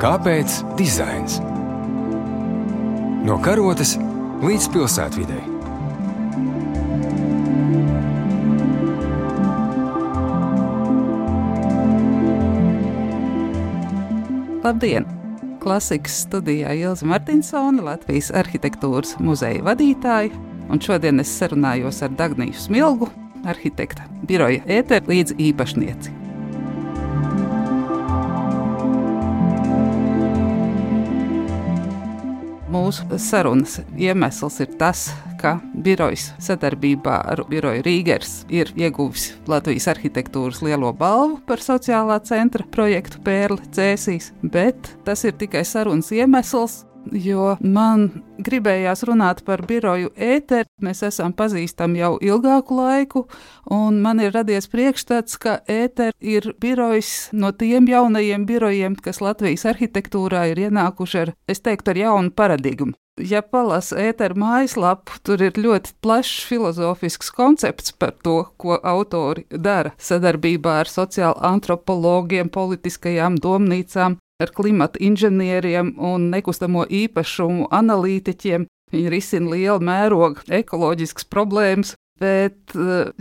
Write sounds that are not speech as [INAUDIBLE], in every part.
Kāpēc dizains? No karotes līdz pilsētvidai. Labdien! Klasikas studijā Ilza Martinsone, Latvijas arhitektūras muzeja vadītāja, un šodien es sarunājos ar Dagniju Smilgu, arhitekta biroja ēteru līdz īpašnieci. Mūsu sarunas iemesls ir tas, ka birojs sadarbībā ar biroju Rīgers ir ieguvis Latvijas arhitektūras lielo balvu par sociālā centra projektu Pērli Cēsīs, bet tas ir tikai sarunas iemesls, jo man gribējās runāt par biroju ēteru. Mēs esam pazīstami jau ilgāku laiku, un man ir radies priekšstats, ka ēter ir birojs no tiem jaunajiem birojiem, kas Latvijas arhitektūrā ir ienākuši ar, es teiktu, ar jaunu paradigmu. Ja palasa ēteru mājaslapu, tur ir ļoti plašs filozofisks koncepts par to, ko autori dara sadarbībā ar sociālo antropologiem, politiskajām domnīcām, ar klimata inženieriem un nekustamo īpašumu analītiķiem. Viņi risina lielu mērogu ekoloģiskas problēmas, Bet,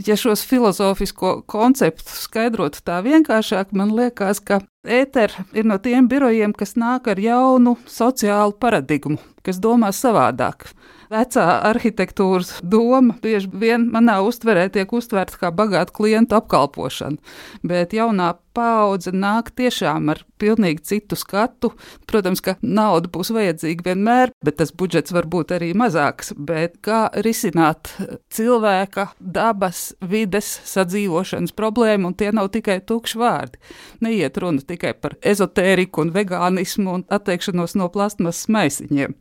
ja šos filozofisko konceptus skaidrotu tā vienkāršāk, man liekas, ka ēter ir no tiem birojiem, kas nāk ar jaunu sociālu paradigmu, kas domā savādāk vecā arhitektūras doma bieži vien manā uztverē tiek uztverta kā bagāta klientu apkalpošana, bet jaunā paudze nāk tiešām ar pilnīgi citu skatu. Protams, ka nauda būs vajadzīga vienmēr, bet tas budžets var būt arī mazāks. Bet kā risināt cilvēka, dabas, vides sadzīvošanas problēmu, un tie nav tikai tukši vārdi. Neiet runa tikai par ezotēriku un vegānismu un atteikšanos no plastmasas maisiņiem.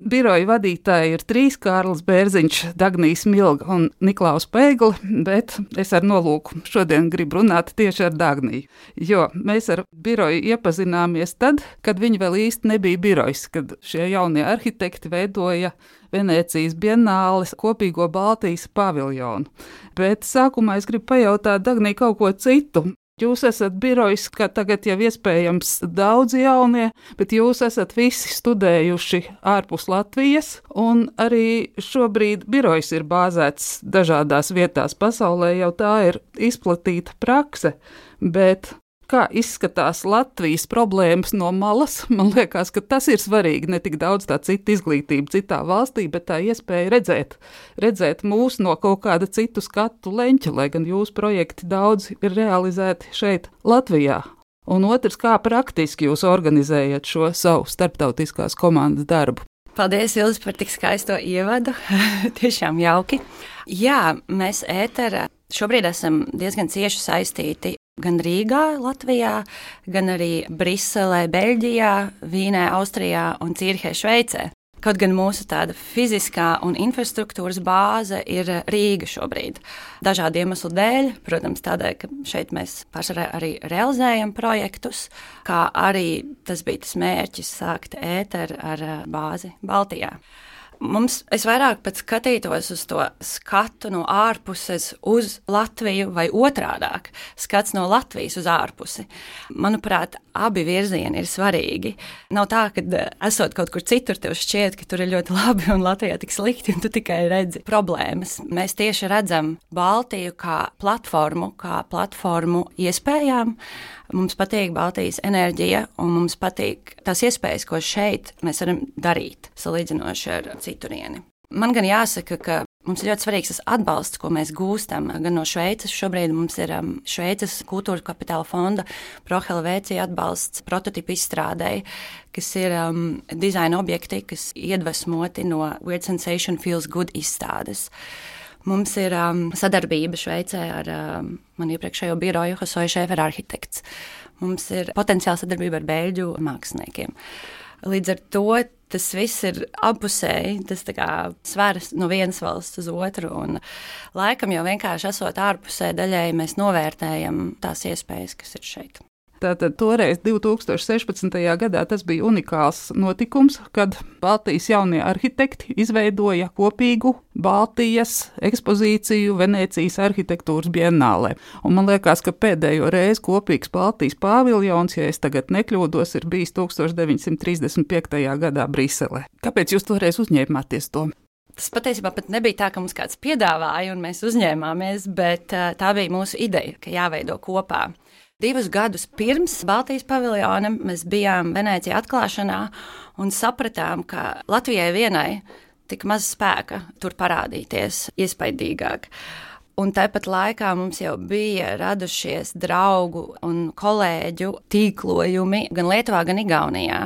Biroja vadītāji ir trīs - Kārlis Bērziņš, Dagnijas Milga un Niklaus Pēgli, bet es ar nolūku šodien gribu runāt tieši ar Dagniju. Jo mēs ar biroju iepazināmies tad, kad viņi vēl īsti nebija birojs, kad šie jaunie arhitekti veidoja Venecijas Bienāles kopīgo Baltijas paviljonu. Bet sākumā es gribu pajautāt Dagniju kaut ko citu. Jūs esat birojs, kā tagad jau iespējams daudz jaunie, bet jūs esat visi studējuši ārpus Latvijas, un arī šobrīd birojs ir bāzēts dažādās vietās pasaulē, jau tā ir izplatīta prakse, bet kā izskatās Latvijas problēmas no malas. Man liekas, ka tas ir svarīgi. Ne tik daudz tā cita izglītība citā valstī, bet tā iespēja redzēt, redzēt mūs no kaut kāda citu skatu leņķa, lai gan jūsu projekti daudz ir realizēti šeit, Latvijā. Un otrs, kā praktiski jūs organizējat šo savu starptautiskās komandas darbu. Paldies, Ilis, par tik skaisto ievadu. [LAUGHS] Tiešām jauki. Jā, mēs ēterā šobrīd esam diezgan cieši saistīti gan Rīgā, Latvijā, gan arī Briselē, Beļģijā, Vīnē, Austrijā un Cīrhē, Šveicē. Kaut gan mūsu tāda fiziskā un infrastruktūras bāze ir Rīga šobrīd. Dažādu iemeslu dēļ, protams, tādēļ, ka šeit mēs pārsvarā arī realizējam projektus, kā arī tas bija tas mērķis sākt ēteru ar bāzi Baltijā mums, es vairāk skatītos uz to skatu no ārpuses uz Latviju vai otrādāk - skats no Latvijas uz ārpusi. Manuprāt, abi virzieni ir svarīgi. Nav tā, ka eh, esot kaut kur citur, tev šķiet, ka tur ir ļoti [LAUGHS] labi un Latvijā tik slikti, un tu tikai redzi problēmas. Mēs tieši redzam Baltiju kā platformu, kā platformu iespējām. Mums patīk Baltijas enerģija, un mums patīk tās iespējas, ko šeit mēs varam darīt, salīdzinoši ar citurieni. Man gan jāsaka, ka mums ir ļoti svarīgs tas atbalsts, ko mēs gūstam gan no Šveices. Šobrīd mums ir um, Šveices kultūra kapitāla fonda Prohelvēcija atbalsts prototipu izstrādēji, kas ir um, dizaina objekti, kas iedvesmoti no Weird Sensation Feels Good izstādes. Mums ir um, sadarbība Šveicē ar um, manu iepriekšējo biroju, Hosoju Šēferu arhitekts. Mums ir potenciāla sadarbība ar beļģu māksliniekiem. Līdz ar to tas viss ir apusēji, tas svars no vienas valsts uz otru. Un laikam jau vienkārši esot ārpusē, daļēji mēs novērtējam tās iespējas, kas ir šeit. Tātad toreiz, 2016. gadā, tas bija unikāls notikums, kad Baltijas jaunie arhitekti izveidoja kopīgu Baltijas ekspozīciju Venecijas arhitektūras bienālē. Un man liekas, ka pēdējo reizi kopīgs Baltijas paviljons, ja es tagad nekļūdos, ir bijis 1935. gadā Briselē. Kāpēc jūs toreiz uzņēmāties to? Tas patiesībā pat nebija tā, ka mums kāds piedāvāja un mēs uzņēmāmies, bet tā bija mūsu ideja, ka jāveido kopā. Divus gadus pirms Baltijas paviljona mēs bijām Venecijā atklāšanā un sapratām, ka Latvijai vienai tik maz spēka tur parādīties iespaidīgāk. Un tāpat laikā mums jau bija radušies draugu un kolēģu tīklojumi gan Lietuvā, gan Igaunijā.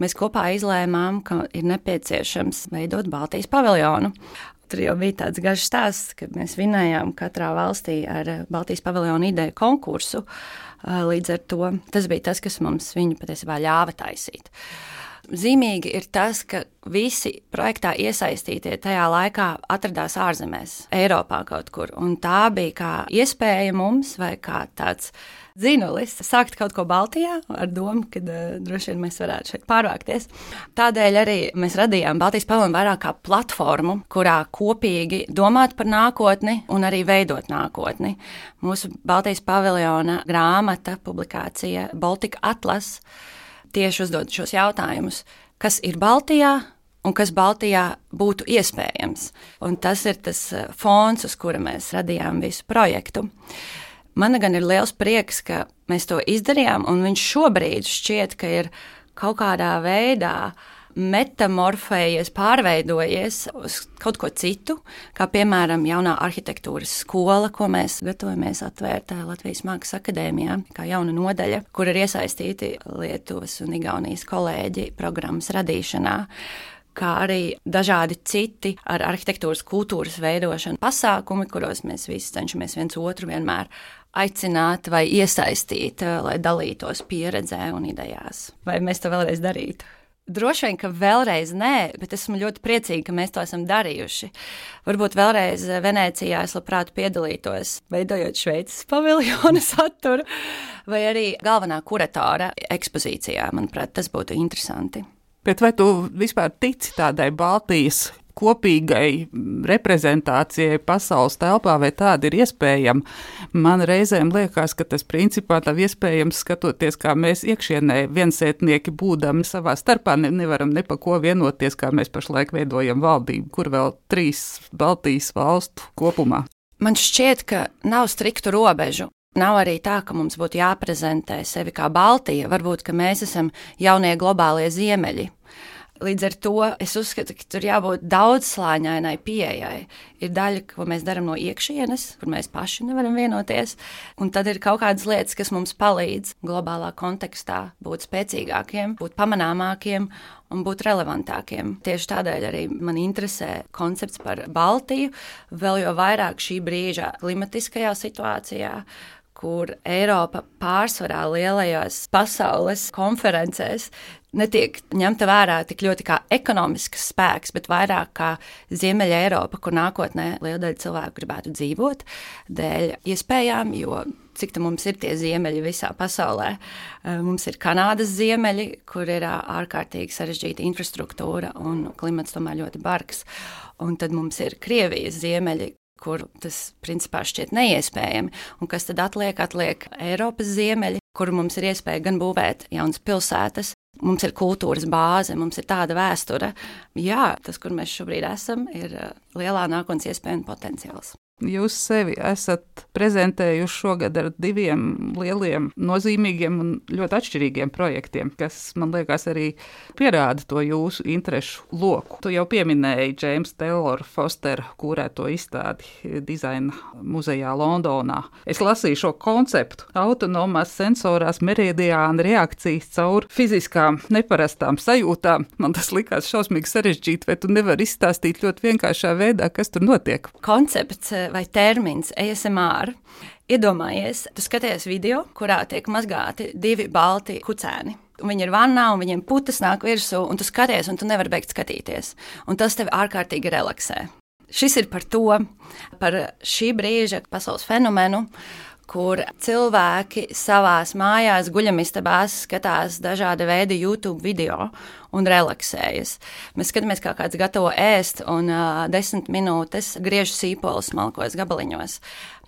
Mēs kopā izlēmām, ka ir nepieciešams veidot Baltijas paviljonu. Tur jau bija tāds garš stāsts, kad mēs vinējām katrā valstī ar Baltijas paviljonu ideju konkursu. Līdz ar to tas bija tas, kas mums viņu patiesībā ļāva taisīt. Zīmīgi ir tas, ka visi projektā iesaistītie tajā laikā atradās ārzemēs, Eiropā kaut kur. Un tā bija kā iespēja mums, vai kā tāds dzinulis, sākt kaut ko Baltijā ar domu, ka uh, droši vien mēs varētu šeit pārvākties. Tādēļ arī mēs radījām Baltijas pavilnu vairāk kā platformu, kurā kopīgi domāt par nākotni un arī veidot nākotni. Mūsu Baltijas paviljona grāmata, publikācija Baltika Atlas tieši uzdod šos jautājumus, kas ir Baltijā un kas Baltijā būtu iespējams. Un tas ir tas eh, fons, uz kura mēs radījām visu projektu. Man gan ir liels prieks, ka mēs to izdarījām, un viņš šobrīd šķiet, ka ir kaut kādā veidā metamorfējies, pārveidojies uz kaut ko citu, kā piemēram jaunā arhitektūras skola, ko mēs gatavojamies atvērt eh, Latvijas Mākslas akadēmijā, kā jauna nodaļa, kur ir iesaistīti Lietuvas un Igaunijas kolēģi programmas radīšanā kā arī dažādi citi ar arhitektūras kultūras veidošanu pasākumi, kuros mēs visi cenšamies viens otru vienmēr aicināt vai iesaistīt, eh, lai dalītos pieredzē un idejās. Vai mēs to vēlreiz darītu? Droši vien, ka vēlreiz nē, bet esmu ļoti priecīga, ka mēs to esam darījuši. Varbūt vēlreiz Venecijā es labprāt piedalītos, veidojot Šveices paviljona [LAUGHS] saturu, vai arī galvenā kuratora ekspozīcijā. Manuprāt, tas būtu interesanti. Bet vai tu vispār tici tādai Baltijas kopīgai reprezentācijai pasaules telpā, vai tāda ir iespējama. Man reizēm liekas, ka tas principā nav iespējams skatoties, kā mēs iekšienē viensētnieki būdami savā starpā ne, nevaram ne pa ko vienoties, kā mēs pašlaik veidojam valdību, kur vēl trīs Baltijas valstu kopumā. Man šķiet, ka nav striktu robežu. Nav arī tā, ka mums būtu jāprezentē sevi kā Baltija. Varbūt, mēs esam jaunie globālie ziemeļi. Līdz ar to es uzskatu, ka tur jābūt daudzslāņainai pieejai. Ir daļa, ko mēs darām no iekšienes, kur mēs paši nevaram vienoties, un tad ir kaut kādas lietas, kas mums palīdz globālā kontekstā būt spēcīgākiem, būt pamanāmākiem un būt relevantākiem. Tieši tādēļ arī man interesē koncepts par Baltiju, vēl jo vairāk šī brīža klimatiskajā situācijā kur Eiropa pārsvarā lielajās pasaules konferencēs netiek ņemta vērā tik ļoti kā ekonomisks spēks, bet vairāk kā Ziemeļa Eiropa, kur nākotnē liela daļa cilvēku gribētu dzīvot, dēļ iespējām, jo cik tā mums ir tie ziemeļi visā pasaulē. Eh, mums ir Kanādas ziemeļi, kur ir ārkārtīgi sarežģīta infrastruktūra un klimats tomēr ļoti bargs. Un tad mums ir Krievijas ziemeļi, kur tas principā šķiet neiespējami. Un kas tad atliek? Atliek Eiropas ziemeļi, kur mums ir iespēja gan būvēt jaunas pilsētas, mums ir kultūras bāze, mums ir tāda vēsture. Jā, tas, kur mēs šobrīd esam, ir uh, lielā nākotnes iespēja un potenciāls. Jūs sevi esat prezentējuši šogad ar diviem lieliem, nozīmīgiem un ļoti atšķirīgiem projektiem, kas man liekas arī pierāda to jūsu interešu loku. Tu jau pieminēji James Taylor Foster kūrēto izstādi dizaina muzejā Londonā. Es lasīju šo konceptu - autonomās sensorās meridiāna reakcijas caur fiziskām neparastām sajūtām. Man tas likās šausmīgi sarežģīti, vai tu nevari izstāstīt ļoti vienkāršā veidā, kas tur notiek? Koncepts vai termins ASMR. Iedomājies, tu skaties video, kurā tiek mazgāti divi balti kucēni. Viņi ir vannā, un viņiem putas nāk virsū, un tu skaties, un tu nevari beigt skatīties. Un tas tevi ārkārtīgi relaksē. Šis ir par to, par šī brīža pasaules fenomenu, kur cilvēki savās mājās, guļamistabās skatās dažāda veida YouTube video un relaksējas. Mēs skatāmies, kā kāds gatavo ēst, un uh, desmit minūtes griež sīpolus smalkos gabaliņos.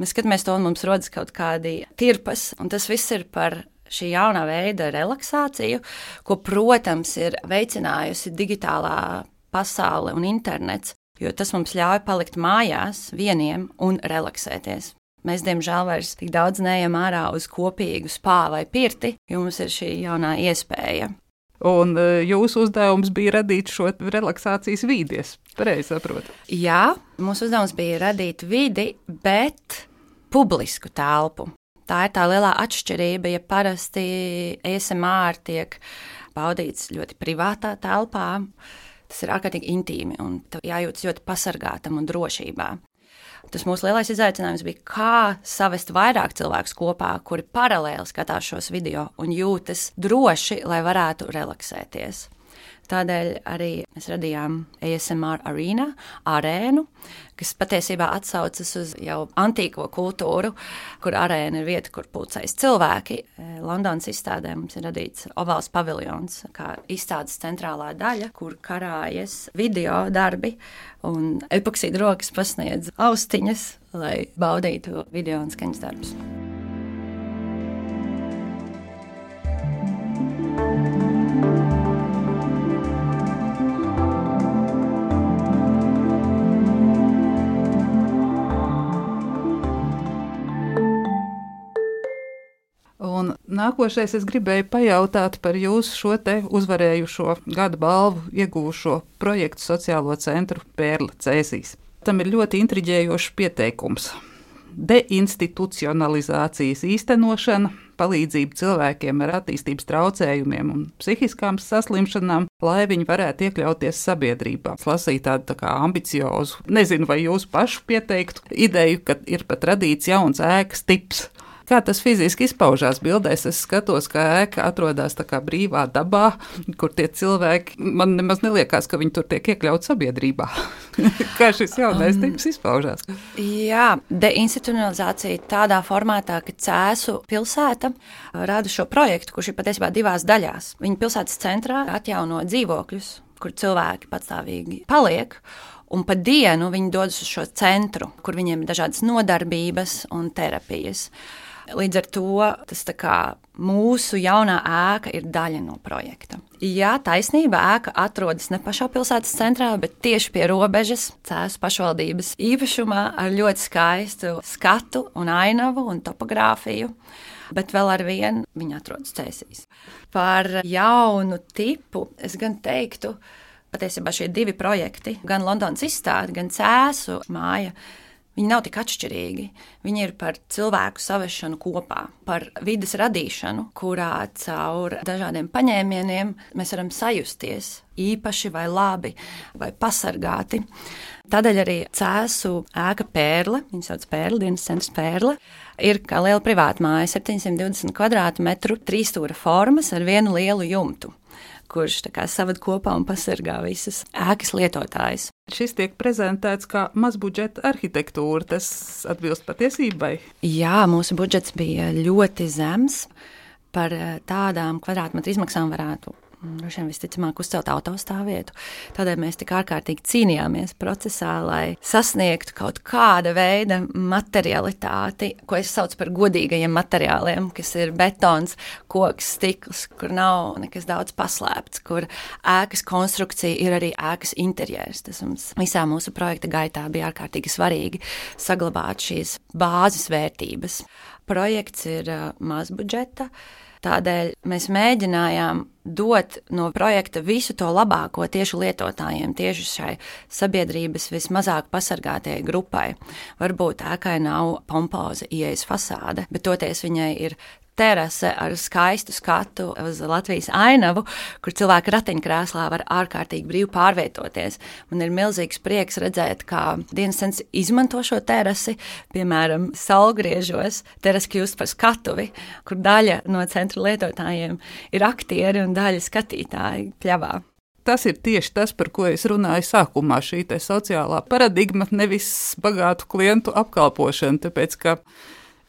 Mēs skatāmies to, un mums rodas kaut kādi tirpas, un tas viss ir par šī jaunā veida relaksāciju, ko, protams, ir veicinājusi digitālā pasaule un internets, jo tas mums ļauj palikt mājās vieniem un relaksēties. Mēs, diemžēl, vairs tik daudz neejam ārā uz kopīgu spā vai pirti, jo mums ir šī jaunā iespēja. Un e, jūsu uzdevums bija radīt šo relaksācijas vidi, es pareizi saprotu. Jā, mūsu uzdevums bija radīt vidi, bet publisku telpu. Tā ir tā lielā atšķirība, ja parasti ASMR tiek baudīts ļoti privātā telpā. Tas ir ārkārtīgi intīmi un jājūtas ļoti pasargātam un drošībā. Tas mūsu lielais izaicinājums bija, kā savest vairāk cilvēku kopā, kuri paralēli skatās šos video un jūtas droši, lai varētu relaksēties. Tādēļ arī mēs radījām ASMR arēnu, arēnu, kas patiesībā atsaucas uz jau antīko kultūru, kur arēna ir vieta, kur pulcējas cilvēki. Londonas izstādē mums ir radīts ovāls paviljons, kā izstādes centrālā daļa, kur karājas video darbi, un epoksīda rokas pasniedz austiņas, lai baudītu video un skaņas darbus. Nākošais es gribēju pajautāt par jūsu šo te uzvarējušo gada balvu ieguvušo projektu sociālo centru Pērla Cēsīs. Tam ir ļoti intriģējošs pieteikums. Deinstitucionalizācijas īstenošana, palīdzība cilvēkiem ar attīstības traucējumiem un psihiskām saslimšanām, lai viņi varētu iekļauties sabiedrībā. Es lasīju tādu tā kā ambiciozu, nezinu, vai jūs pašu pieteiktu ideju, ka ir pat radīts jauns ēkas tips Kā tas fiziski izpaužās bildēs? Es skatos, ka ēka atrodas brīvā dabā, kur tie cilvēki man nemaz neliekās, ka viņi tur tiek iekļauti sabiedrībā. [LAUGHS] Kā šis jaunais um, tips izpaužās? Jā, deinstitucionalizācija tādā formātā, ka Cēzu pilsēta rada šo projektu, kurš ir patiesībā divās daļās. Viņa pilsētas centrā atjauno dzīvokļus, kur cilvēki patstāvīgi paliek. Un pa dienu viņi dodas uz šo centru, kur viņiem ir dažādas nodarbības un terapijas. Līdz ar to tas kā, mūsu jaunā ēka ir daļa no projekta. Jā, taisnība, ēka atrodas ne pašā pilsētas centrā, bet tieši pie robežas, Cēzus pašvaldības īpašumā, ar ļoti skaistu skatu, un ainavu un topogrāfiju. Bet vēl ar vienu viņa atrodas cēsīs. Par jaunu tipu es gan teiktu, patiesībā šie divi projekti, gan Londonas izstāde, gan Cēzu māja, Viņi nav tik atšķirīgi. Viņi ir par cilvēku savešanu kopā, par vidas radīšanu, kurā caur dažādiem paņēmieniem mēs varam sajusties īpaši vai labi vai pasargāti. Tādēļ arī cēsu ēka Pērle, viņa sauc Pērle, dienas centrs Pērle, ir kā liela privāta māja, 720 km2, trīsstūra formas ar vienu lielu jumtu kurš saved kopā un pasargā visas ēkas lietotājus. Šis tiek prezentēts kā mazbudžeta arhitektūra. Tas atbilst patiesībai. Jā, mūsu budžets bija ļoti zems. Par eh, tādām kvadrātmetru izmaksām varētu droši vien visticamāk uzcelt autostāvvietu. Tādēļ mēs tik ārkārtīgi cīnījāmies procesā, lai sasniegtu kaut kāda veida materialitāti, ko es saucu par godīgajiem materiāliem, kas ir betons, koks, stikls, kur nav nekas daudz paslēpts, kur ēkas konstrukcija ir arī ēkas interjers. Tas mums visā mūsu projekta gaitā bija ārkārtīgi svarīgi saglabāt šīs bāzes vērtības. Projekts ir uh, mazbudžeta. budžeta Tādēļ mēs mēģinājām dot no projekta visu to labāko tieši lietotājiem, tieši šai sabiedrības vismazāk pasargātajai grupai. Varbūt ēkai nav pompoza ieejas fasāde, bet toties viņai ir terase ar skaistu skatu uz Latvijas ainavu, kur cilvēki ratiņkrēslā var ārkārtīgi brīvi pārvietoties. Man ir milzīgs prieks redzēt, kā dienas centrs izmanto šo terasi, piemēram, saulgriežos. Terasa kļūst par skatuvi, kur daļa no centra lietotājiem ir aktieri un daļa skatītāji pļavā. Tas ir tieši tas, par ko es runāju sākumā. Šī sociālā paradigma, nevis bagātu klientu apkalpošana. Tāpēc, ka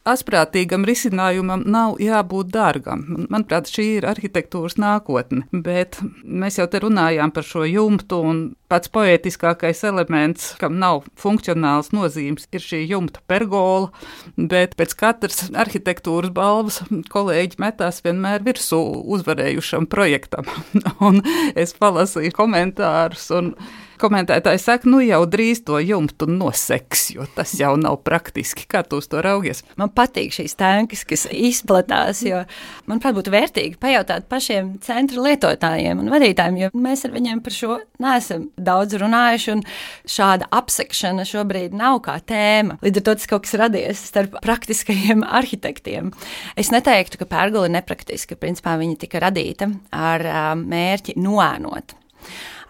asprātīgam risinājumam nav jābūt dārgam. Manuprāt, šī ir arhitektūras nākotne. Bet mēs jau te runājām par šo jumtu, un pats poetiskākais elements, kam nav funkcionāls nozīmes, ir šī jumta pergola. Bet pēc katras arhitektūras balvas kolēģi metās vienmēr virsū uzvarējušam projektam. [LAUGHS] un es palasīju komentārus. Un komentētāji saka, nu jau drīz to jumtu noseks, jo tas jau nav praktiski. Kā tu uz to raugies? Man patīk šīs tankas, kas izplatās, jo manuprāt, būtu vērtīgi pajautāt pašiem centra lietotājiem un vadītājiem, jo mēs ar viņiem par šo neesam daudz runājuši, un šāda apsekšana šobrīd nav kā tēma. Līdz ar to tas kaut kas radies starp praktiskajiem arhitektiem. Es neteiktu, ka pērgola ir nepraktiska. Principā viņa tika radīta ar mērķi noēnot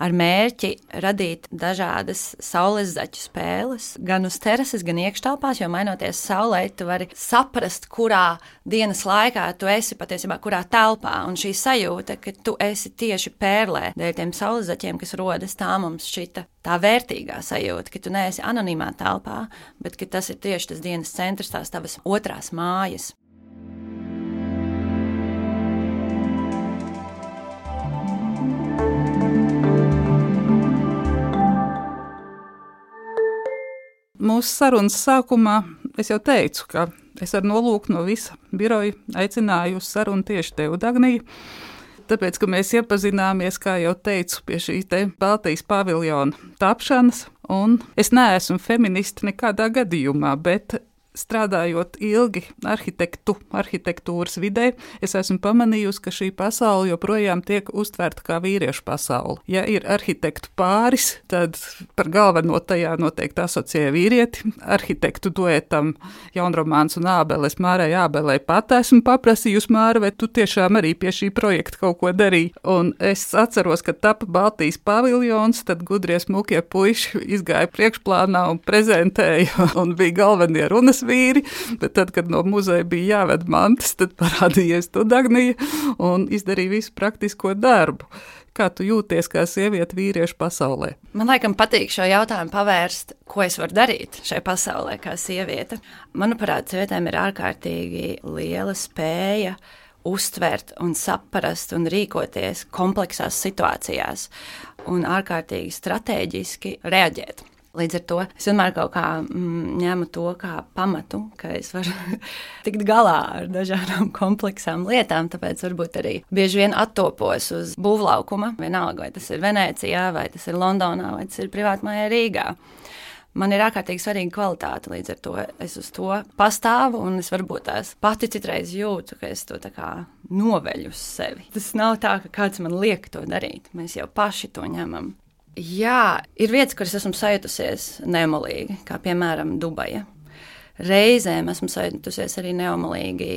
ar mērķi radīt dažādas saules zaķu spēles, gan uz terases, gan iekštelpās, jo mainoties saulē, tu vari saprast, kurā dienas laikā tu esi patiesībā, kurā telpā. Un šī sajūta, ka tu esi tieši pērlē, dēļ tiem saules zaķiem, kas rodas, tā mums šķita tā vērtīgā sajūta, ka tu neesi anonīmā telpā, bet tas ir tieši tas dienas centrs, tās tavas otrās mājas. Mūsu sarunas sākumā es jau teicu, ka es ar nolūku no visa biroja aicināju uz sarunu tieši tevi, Dagnija. Tāpēc, ka mēs iepazināmies, kā jau teicu, pie šīs Baltijas paviljona tapšanas, un es neesmu feministe nekādā gadījumā, bet strādājot ilgi arhitektu, arhitektūras vidē, es esmu pamanījusi, ka šī pasaule joprojām tiek uztverta kā vīriešu pasaule. Ja ir arhitektu pāris, tad par galveno tajā noteikti asociē vīrieti. Arhitektu duetam jaunromāns un ābeles Mārai ābelei pat esmu paprasījusi Māra, vai tu tiešām arī pie šī projekta kaut ko darīji. Un es atceros, ka tapa Baltijas paviljons, tad gudrie smukie puiši izgāja priekšplānā un prezentēja [LAUGHS] un bija galvenie runas vīri, bet tad, kad no muzeja bija jāved mantas, tad parādījies to Dagnija un izdarīja visu praktisko darbu. Kā tu jūties kā sieviete vīriešu pasaulē? Man laikam patīk šo jautājumu pavērst, ko es varu darīt šajā pasaulē kā sieviete. Manuprāt, sievietēm ir ārkārtīgi liela spēja uztvert un saprast un rīkoties kompleksās situācijās un ārkārtīgi strateģiski reaģēt. Līdz ar to es vienmēr kaut kā mm, ņemu to kā pamatu, ka es varu [LAUGHS] tikt galā ar dažādām [LAUGHS] kompleksām lietām. Tāpēc varbūt arī bieži vien attopos uz būvlaukuma. Vienalga, vai tas ir Venecijā, vai tas ir Londonā, vai tas ir privātmājā Rīgā. Man ir ārkārtīgi svarīga kvalitāte, līdz ar to es uz to pastāvu, un es varbūt tās pati citreiz jūtu, ka es to noveļu uz sevi. Tas nav tā, ka kāds man liek to darīt. Mēs jau paši to ņemam. Jā, ir vietas, kuras esmu sajutusies nemalīgi, kā piemēram Dubaja. Reizēm esmu sajutusies arī neomalīgi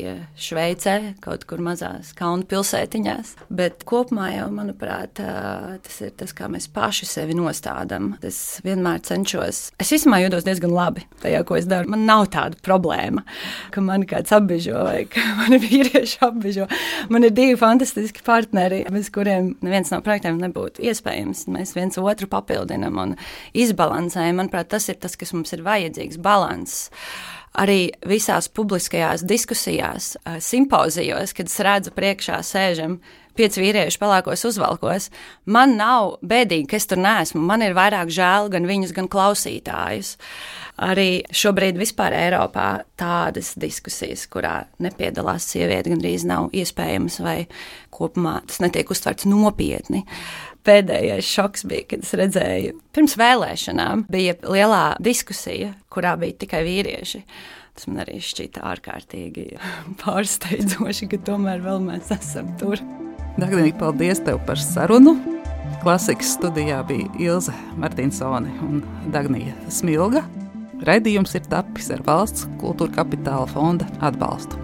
Šveicē, kaut kur mazās kalnu pilsētiņās. Bet kopumā jau, manuprāt, tas ir tas, kā mēs paši sevi nostādām. Es vienmēr cenšos. Es vismaz jūtos diezgan labi tajā, ko es daru. Man nav tāda problēma, ka man kāds apbežo vai ka [LAUGHS] mani vīrieši apbežo. Man ir divi fantastiski partneri, bez kuriem neviens no projektiem nebūtu iespējams. Mēs viens otru papildinām un izbalansējam. Manuprāt, tas ir tas, kas mums ir vajadzīgs - balanss arī visās publiskajās diskusijās, simpozijos, kad es redzu priekšā sēžam pieci vīrieši pelēkos uzvalkos. Man nav bēdīgi, ka es tur neesmu. Man ir vairāk žēl gan viņus, gan klausītājus. Arī šobrīd vispār Eiropā tādas diskusijas, kurā nepiedalās sieviete, gandrīz nav iespējamas vai kopumā tas netiek uztverts nopietni pēdējais šoks bija, kad es redzēju, pirms vēlēšanām bija lielā diskusija, kurā bija tikai vīrieši. Tas man arī šķita ārkārtīgi [LAUGHS] pārsteidzoši, ka tomēr vēl mēs esam tur. Dārgāk, paldies tev par sarunu! Klasikas studijā bija Ilze Martinsone un Dagnija Smilga. Raidījums ir tapis ar valsts kultūra kapitāla fonda atbalstu.